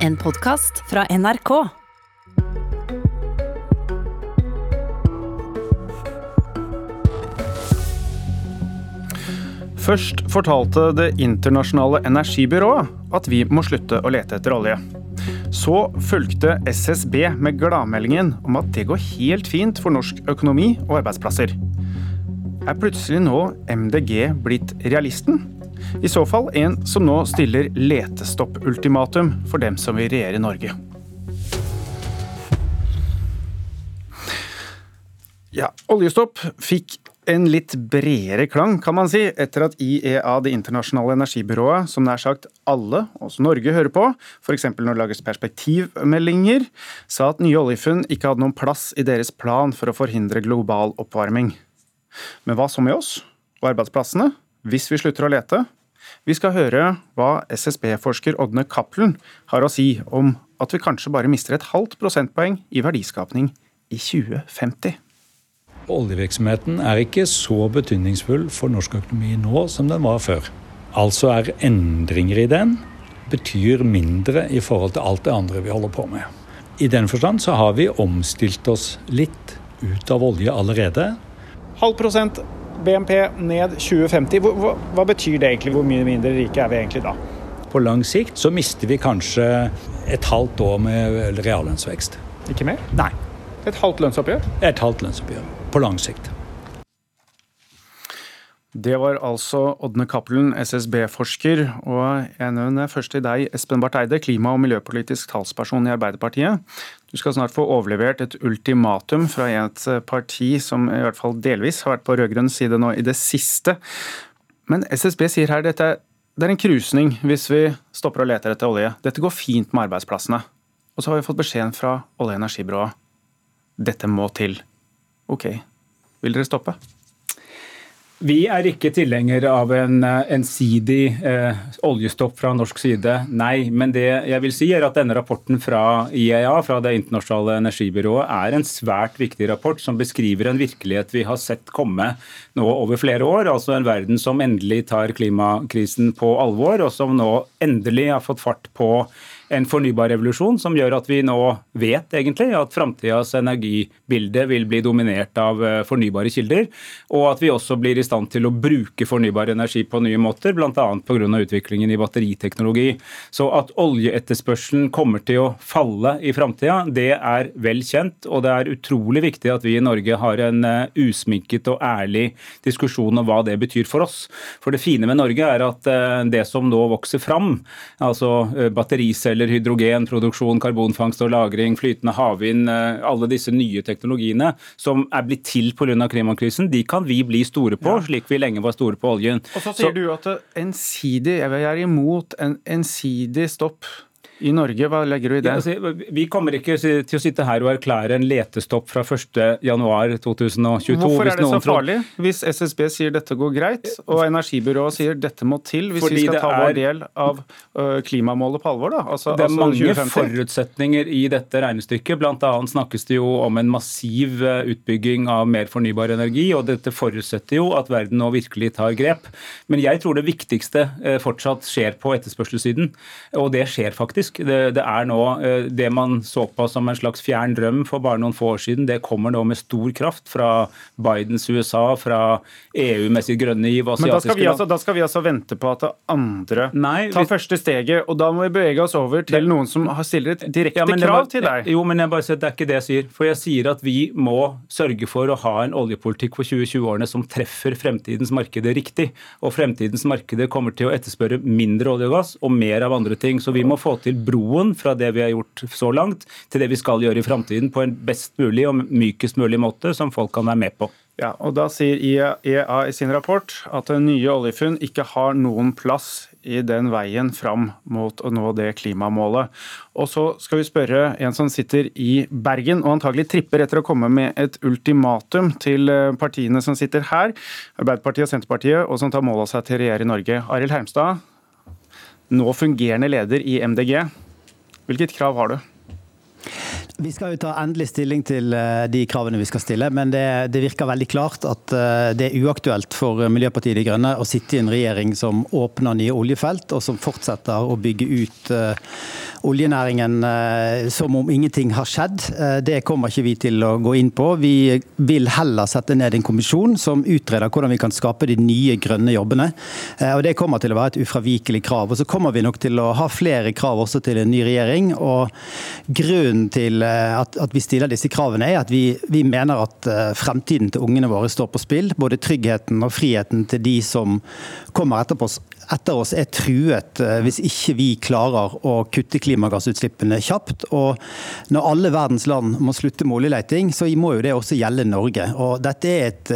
En podkast fra NRK. Først fortalte Det internasjonale energibyrået at vi må slutte å lete etter olje. Så fulgte SSB med gladmeldingen om at det går helt fint for norsk økonomi og arbeidsplasser. Er plutselig nå MDG blitt realisten? I så fall en som nå stiller letestopp-ultimatum for dem som vil regjere Norge. Ja, Oljestopp fikk en litt bredere klang, kan man si, etter at IEA, det internasjonale energibyrået, som nær sagt alle, også Norge, hører på, f.eks. når det lages perspektivmeldinger, sa at nye oljefunn ikke hadde noen plass i deres plan for å forhindre global oppvarming. Men hva så med oss og arbeidsplassene, hvis vi slutter å lete? Vi skal høre hva SSB-forsker Ådne Cappelen har å si om at vi kanskje bare mister et halvt prosentpoeng i verdiskapning i 2050. Oljevirksomheten er ikke så betydningsfull for norsk økonomi nå som den var før. Altså er endringer i den betyr mindre i forhold til alt det andre vi holder på med. I den forstand så har vi omstilt oss litt ut av olje allerede. Halv prosent BNP ned 2050. Hva, hva, betyr det egentlig? Hvor mye mindre rike er vi egentlig da? På lang sikt så mister vi kanskje et halvt år med reallønnsvekst. Ikke mer? Nei. Et halvt lønnsoppgjør? Et halvt lønnsoppgjør. På lang sikt. Det var altså Ådne Cappelen, SSB-forsker. Og jeg nevner først til deg, Espen Barth Eide, klima- og miljøpolitisk talsperson i Arbeiderpartiet. Du skal snart få overlevert et ultimatum fra et parti som i hvert fall delvis har vært på rød-grønn side nå i det siste. Men SSB sier her dette det er en krusning hvis vi stopper og leter etter olje. Dette går fint med arbeidsplassene. Og så har vi fått beskjeden fra Olje- og energibyrået. Dette må til. Ok, vil dere stoppe? Vi er ikke tilhenger av en eh, ensidig eh, oljestopp fra norsk side, nei. Men det jeg vil si er at denne rapporten fra IEA, fra Det internasjonale energibyrået, er en svært viktig rapport som beskriver en virkelighet vi har sett komme nå over flere år. Altså en verden som endelig tar klimakrisen på alvor, og som nå endelig har fått fart på en fornybar revolusjon som gjør at vi nå vet egentlig at framtidas energibilde vil bli dominert av eh, fornybare kilder, og at vi også blir i stand til å bruke fornybar energi på nye måter, bl.a. pga. utviklingen i batteriteknologi. Så at oljeetterspørselen kommer til å falle i framtida, det er vel kjent, og det er utrolig viktig at vi i Norge har en eh, usminket og ærlig diskusjon om hva det betyr for oss. For det fine med Norge er at eh, det som nå vokser fram, altså battericeller eller hydrogenproduksjon, karbonfangst og -lagring, flytende havvind, eh, alle disse nye teknologiene som er blitt til pga. klimakrisen, de kan vi bli store på, ja. slik vi lenge var store på oljen. Og så sier så, du at ensidig, jeg er imot en ensidig stopp i Norge, hva legger du i det? Ja, altså, vi kommer ikke til å sitte her og erklære en letestopp fra 1.1.2022. Hvorfor er det så farlig, hvis SSB sier dette går greit, og Energibyrået sier dette må til hvis Fordi vi skal ta er... vår del av klimamålet på alvor? Altså, det er altså mange 2050. forutsetninger i dette regnestykket. Bl.a. snakkes det jo om en massiv utbygging av mer fornybar energi, og dette forutsetter jo at verden nå virkelig tar grep. Men jeg tror det viktigste fortsatt skjer på etterspørselssiden, og det skjer faktisk faktisk. Det, det, er nå eh, det man så på som en slags fjern drøm for bare noen få år siden, det kommer nå med stor kraft fra Bidens USA, fra EU med sitt grønne giv. Men da skal, vi altså, da skal vi altså vente på at andre Nei, tar vi... første steget, og da må vi bevege oss over til noen som stiller et direkte ja, krav var... til deg. Jo, men jeg bare sier, det er ikke det jeg sier. For jeg sier at vi må sørge for å ha en oljepolitikk for 2020-årene som treffer fremtidens markeder riktig. Og fremtidens markeder kommer til å etterspørre mindre olje og gass og mer av andre ting. Så vi må få til broen fra det vi har gjort så langt, til det vi skal gjøre i framtiden på en best mulig og mykest mulig måte som folk kan være med på. Ja, og Da sier IEA i sin rapport at nye oljefunn ikke har noen plass i den veien fram mot å nå det klimamålet. Og så skal vi spørre en som sitter i Bergen og antagelig tripper etter å komme med et ultimatum til eh, partiene som sitter her, Arbeiderpartiet og Senterpartiet, og som tar mål av seg til å regjere i Norge. Arild Hermstad, nå fungerende leder i MDG. Hvilket krav har du? Vi skal jo ta endelig stilling til eh, de kravene vi skal stille, men det, det, virker veldig klart at eh, det er uaktuelt for Miljøpartiet De Grønne å sitte i en regjering som åpner nye oljefelt, og som fortsetter å bygge ut uh, oljenæringen som om ingenting har skjedd. Det kommer ikke vi til å gå inn på. Vi vil heller sette ned en kommisjon som utreder hvordan vi kan skape de nye grønne jobbene. og Det kommer til å være et ufravikelig krav. Og Så kommer vi nok til å ha flere krav også til en ny regjering. og Grunnen til Eh, at, at, vi stiller disse kravene, er at vi, vi, mener at eh, fremtiden til ungene våre står på spill. Både tryggheten og friheten til de som kommer etterpå etter oss er truet eh, hvis ikke vi klarer å kutte klimagassutslippene kjapt. Og når alle verdens land må slutte med oljeleting, så må jo det også gjelde Norge. Og dette er et,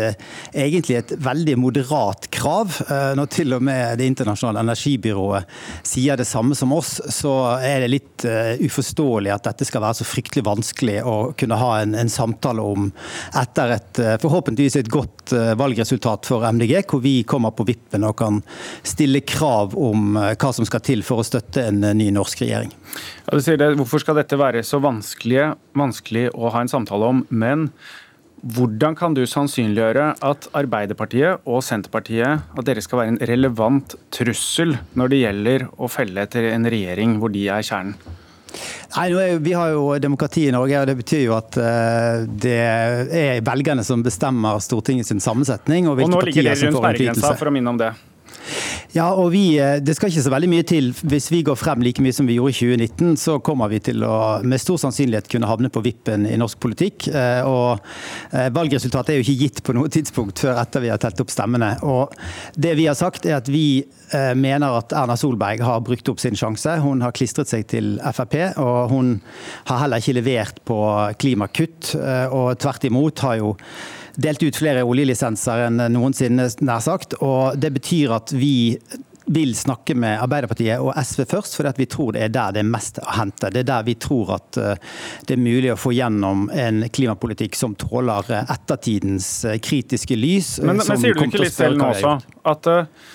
egentlig et veldig moderat krav. Når til og med Det internasjonale energibyrået sier det samme som oss, så er det litt uforståelig at dette skal være så fryktelig vanskelig å kunne ha en, en samtale om etter et eh, forhåpentligvis et godt eh, valgresultat for MDG, hvor vi kommer på vippen og kan stille krav om eh, hva som skal til for å støtte en ny norsk regjering. Ja, det, Hvorfor skal dette være så vanskelig, vanskelig å ha en samtale om? men hvordan kan du sannsynliggjøre at Arbeiderpartiet og Senterpartiet at dere skal være en relevant trussel når det gjelder å felle etter en regjering hvor de er kjernen? Nei, Vi har jo demokrati i Norge, og det betyr jo at uh, det er velgerne som bestemmer Stortingets sammensetning. Og, og nå ligger dere rundt sperregrensa, for å minne om det. Ja, og vi, eh, Det skal ikke så veldig mye til. Hvis vi går frem like mye som vi gjorde i 2019, så kommer vi til å med stor sannsynlighet kunne havne på vippen i norsk politikk. Eh, og Valgresultatet er jo ikke gitt på noe tidspunkt før etter vi har telt opp stemmene. Og Det vi har sagt er at vi mener at Erna Solberg har brukt opp sin sjanse. Hun har klistret seg til Frp, og hun har heller ikke levert på klimakutt. Og tvert imot har jo delt ut flere oljelisenser enn noensinne, nær sagt. Og det betyr at vi vil snakke med Arbeiderpartiet og SV først, for vi tror det er der det er mest å hente. Det er der vi tror at eh, det er mulig å få gjennom en klimapolitikk som tåler eh, ettertidens eh, kritiske lys. Men, men sier du ikke litt selv nå også at uh,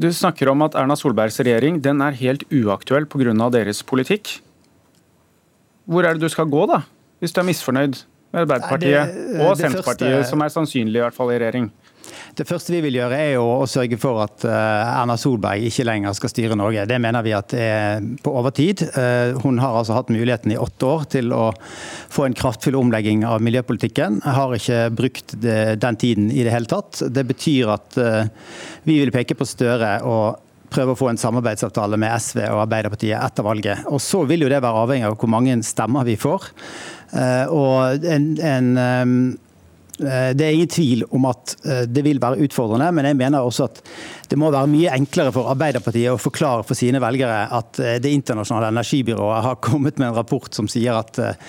du snakker om at Erna Solbergs regjering den er helt uaktuell pga. deres politikk? Hvor er det du skal gå, da? Hvis du er misfornøyd? Med Arbeiderpartiet det, og Senterpartiet, første, som er sannsynlig i hvert fall i regjering? Det første vi vil gjøre er å sørge for at eh, Erna Solberg ikke lenger skal styre Norge. Det mener vi at er på overtid. Eh, hun har altså hatt muligheten i åtte år til å få en kraftfull omlegging av miljøpolitikken. Har ikke brukt den tiden i det hele tatt. Det betyr at eh, vi vil peke på Støre og prøve å få en samarbeidsavtale med SV og Arbeiderpartiet etter valget. Og Så vil jo det være avhengig av hvor mange stemmer vi får. Eh, og en, en eh, det er ingen tvil om at eh, det vil være utfordrende, men jeg mener også at det må være mye enklere for Arbeiderpartiet å forklare for sine velgere at eh, Det internasjonale energibyrået har kommet med en rapport som sier at eh,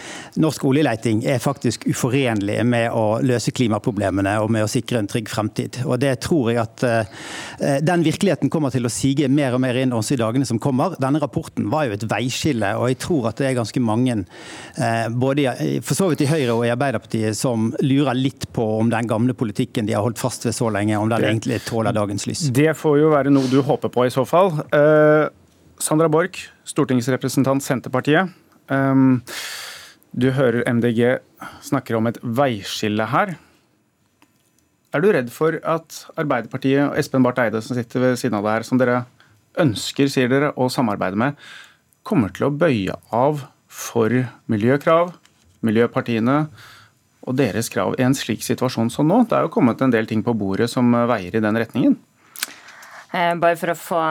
norsk oljeleiting er faktisk uforenlig med å løse klimaproblemene og med å sikre en trygg fremtid. Og Det tror jeg at eh, den virkeligheten kommer til å sige mer og mer inn også i dagene som kommer. Denne rapporten var jo et veiskille, og jeg tror at det er ganske mange, både for så vidt i Høyre og i Arbeiderpartiet, som lurer litt på om den gamle politikken de har holdt fast ved så lenge, om den egentlig tåler dagens lys. Det får jo være noe du håper på i så fall. Uh, Sandra Borch, stortingsrepresentant Senterpartiet. Um, du hører MDG snakker om et veiskille her. Er du redd for at Arbeiderpartiet og Espen Barth Eide, som sitter ved siden av deg her, som dere ønsker, sier dere, å samarbeide med, kommer til å bøye av for miljøkrav, miljøpartiene og deres krav i en slik situasjon som nå? Det er jo kommet en del ting på bordet som veier i den retningen? Eh, bare for å få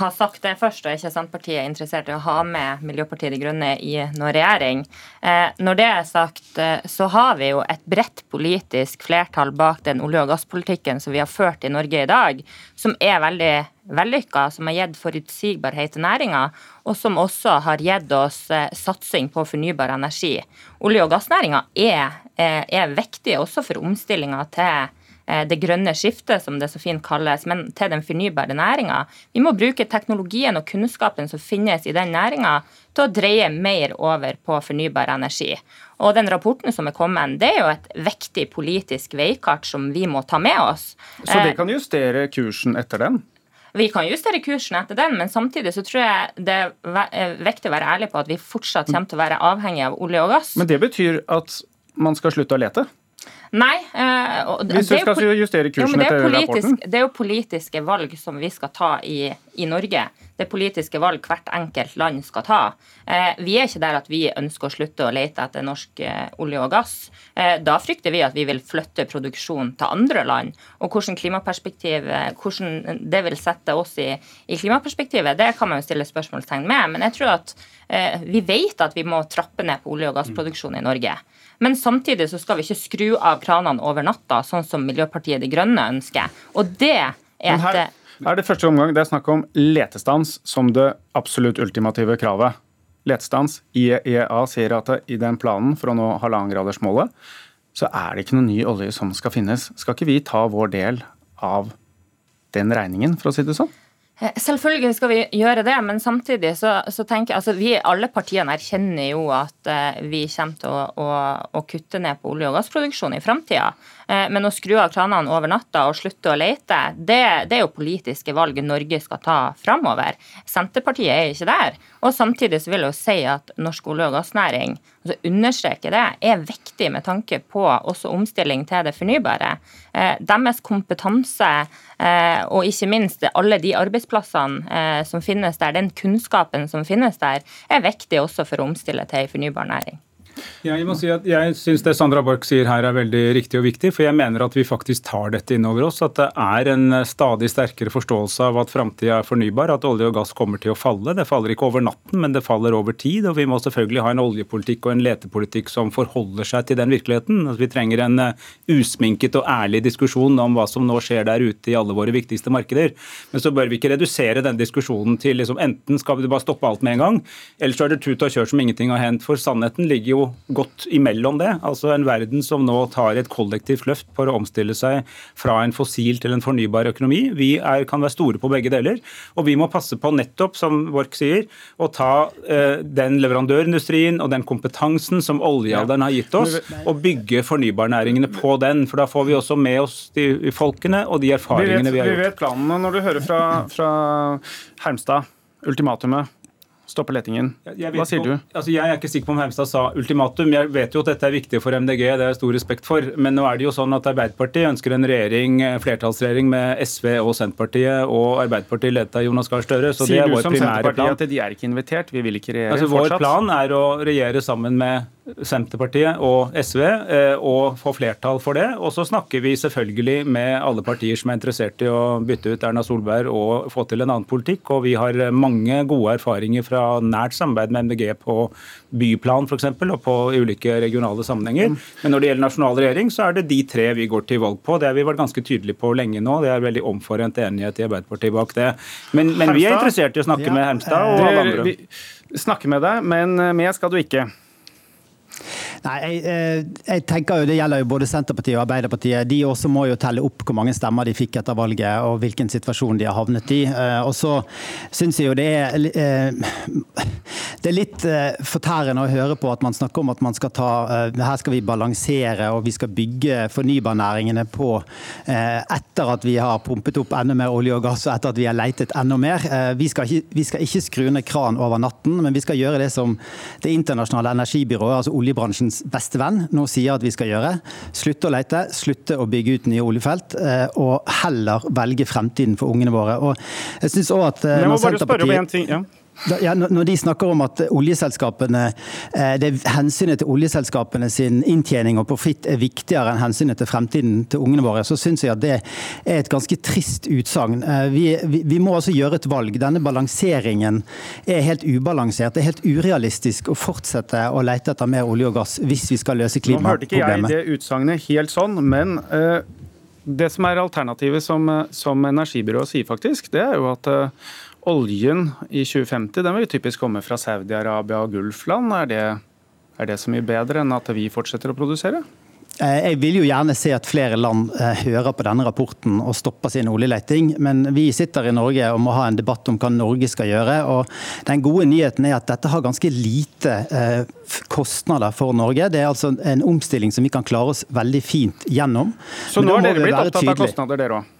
ha sagt det først, og er ikke Senterpartiet interessert i å ha med Miljøpartiet De Grønne i noen regjering. Eh, når det er sagt, eh, så har vi jo et bredt politisk flertall bak den olje- og gasspolitikken som vi har ført i Norge i dag, som er veldig vellykka, som har gitt forutsigbarhet til næringa, og som også har gitt oss satsing på fornybar energi. Olje- og gassnæringa er, er viktig også for omstillinga til det grønne skiftet, som det så fint kalles, men til den fornybare næringa. Vi må bruke teknologien og kunnskapen som finnes i den næringa, til å dreie mer over på fornybar energi. Og den rapporten som er kommet, det er jo et viktig politisk veikart som vi må ta med oss. Så det eh, kan justere kursen etter den? Vi kan justere kursen etter den, men samtidig så tror jeg det er viktig å være ærlig på at vi fortsatt kommer til å være avhengig av olje og gass. Men det betyr at man skal slutte å lete? Nei. Hvis du skal justere kursen etter rapporten? Det er jo politiske valg som vi skal ta i, i Norge. Det er politiske valg hvert enkelt land skal ta. Eh, vi er ikke der at vi ønsker å slutte å lete etter norsk eh, olje og gass. Eh, da frykter vi at vi vil flytte produksjon til andre land. Og hvordan klimaperspektiv, hvordan det vil sette oss i, i, klimaperspektivet, det kan man jo stille spørsmålstegn med. Men jeg tror at eh, vi vet at vi må trappe ned på olje- og gassproduksjon i Norge. Men samtidig så skal vi ikke skru av kranene over natta, sånn som Miljøpartiet De Grønne ønsker. Og det er et her er det første omgang det er snakk om letestans som det absolutt ultimative kravet. Letestans. IEA sier at i den planen for å nå halvannengradersmålet, så er det ikke noe ny olje som skal finnes. Skal ikke vi ta vår del av den regningen, for å si det sånn? Eh, selvfølgelig skal vi gjøre det, men samtidig så, så tenker jeg altså vi Alle partiene erkjenner jo at uh, vi kommer til å, å, å, kutte ned på olje- og gassproduksjon i framtida. Uh, men å skru av kranene over natta og slutte å lete, det, det, er jo politiske valg Norge skal ta framover. Senterpartiet er ikke der. Og samtidig så vil jeg jo si at norsk olje- og gassnæring altså understreke det, er viktig med tanke på også omstilling til det fornybare. Uh, deres kompetanse og ikke minst alle de arbeidsplassene eh, som finnes der, den kunnskapen som finnes der, er viktig også for å omstille til en fornybar næring. Jeg må si at jeg syns det Sandra Borch sier her er veldig riktig og viktig. For jeg mener at vi faktisk tar dette innover oss. At det er en stadig sterkere forståelse av at framtida er fornybar. At olje og gass kommer til å falle. Det faller ikke over natten, men det faller over tid. Og vi må selvfølgelig ha en oljepolitikk og en letepolitikk som forholder seg til den virkeligheten. At vi trenger en eh, usminket og ærlig diskusjon om hva som nå skjer der ute i alle våre viktigste markeder. Men så bør vi ikke redusere den diskusjonen til liksom enten skal vi bare stoppe alt med en gang, eller så er det tut og kjør som ingenting har hendt. For sannheten ligger jo godt imellom det. Altså En verden som nå tar et kollektivt løft for å omstille seg fra en fossil til en fornybar økonomi. Vi er, kan være store på begge deler. Og vi må passe på nettopp, som Borch sier, å ta eh, den leverandørindustrien og den kompetansen som oljealderen har gitt oss, og bygge fornybarnæringene på den. For da får vi også med oss de folkene og de erfaringene vi, vet, vi har gjort. Vi vet planene når du hører fra, fra Hermstad, ultimatumet. Stoppe letingen. Hva sier du? Altså, jeg er ikke sikker på om Hermstad sa ultimatum. Jeg vet jo at dette er viktig for MDG, det har jeg stor respekt for. Men nå er det jo sånn at Arbeiderpartiet ønsker en regjering, flertallsregjering med SV og Senterpartiet, og Arbeiderpartiet ledet av Jonas Gahr Støre. Så sier det er vår primære plan. Sier du som Senterpartiet at de er ikke invitert? Vi vil ikke regjere altså, fortsatt? Vår plan er å regjere sammen med Senterpartiet og SV eh, og få flertall for det. Og så snakker vi selvfølgelig med alle partier som er interessert i å bytte ut Erna Solberg og få til en annen politikk. Og vi har mange gode erfaringer fra nært samarbeid med MDG på byplan f.eks. og på ulike regionale sammenhenger. Men når det gjelder nasjonal regjering, så er det de tre vi går til valg på. Det har vi vært ganske tydelige på lenge nå. Det er veldig omforent enighet i Arbeiderpartiet bak det. Men, men vi er interessert i å snakke med Hermstad og alle andre. Vi snakker med deg, men med skal du ikke. Nei, jeg, eh, jeg, tenker jo Det gjelder jo både Senterpartiet og Arbeiderpartiet. De også må jo telle opp hvor mange stemmer de fikk etter valget og hvilken situasjon de har havnet i. Eh, og så syns jeg jo det er eh, Det er litt fortærende å høre på at man snakker om at man skal ta Her skal vi balansere og vi skal bygge fornybarnæringene på etter at vi har pumpet opp enda mer olje og gass og etter at vi har leitet enda mer. Vi skal ikke, vi skal ikke skru ned kran over natten, men vi skal gjøre det som Det internasjonale energibyrået, altså oljebransjens beste venn, nå sier at vi skal gjøre. Slutte å lete, slutte å bygge ut nye oljefelt, eh, og heller velge fremtiden for ungene våre. Og jeg synes også at eh, jeg må bare spørre om en ting. Ja. Ja, når de snakker om at oljeselskapene, eh, det er hensynet til oljeselskapene sin inntjening og profitt er viktigere enn hensynet til fremtiden til ungene våre, så syns jeg at det er et ganske trist utsagn. Eh, vi, vi, vi, må altså gjøre et valg. Denne balanseringen er helt ubalansert. Det er helt urealistisk å fortsette å lete etter mer olje og gass hvis vi skal løse klimaproblemet. Nå hørte ikke jeg det utsagnet helt sånn, men uh, det som er alternativet som, som energibyrået sier faktisk, det er jo at uh, oljen i 2050 den vil typisk komme fra Saudi-Arabia og Gulfland. Er det, er det så mye bedre enn at vi fortsetter å produsere? Eh, jeg vil jo gjerne se at flere land eh, hører på denne rapporten og stopper sin oljeleting, men vi sitter i Norge og må ha en debatt om hva Norge skal gjøre. og Den gode nyheten er at dette har ganske lite eh, kostnader for Norge. Det er altså en omstilling som vi kan klare oss veldig fint gjennom. Så nå har dere blitt opptatt av kostnader, dere òg?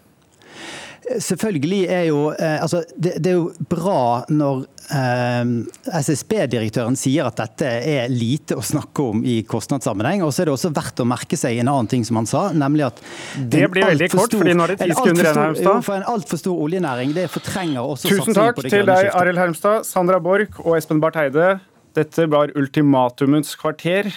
Selvfølgelig er jo eh, altså, det, det, er jo bra når eh, SSB-direktøren sier at dette er lite å snakke om i kostnadssammenheng. Og så er det også verdt å merke seg en annen ting som han sa, nemlig at Det blir veldig kort, fordi nå er det ti sekunder igjen, Hermstad. For en altfor stor oljenæring det fortrenger også Tusen takk til deg, Arild Hermstad, Sandra Borch og Espen Barth Eide. Dette var ultimatumets kvarter.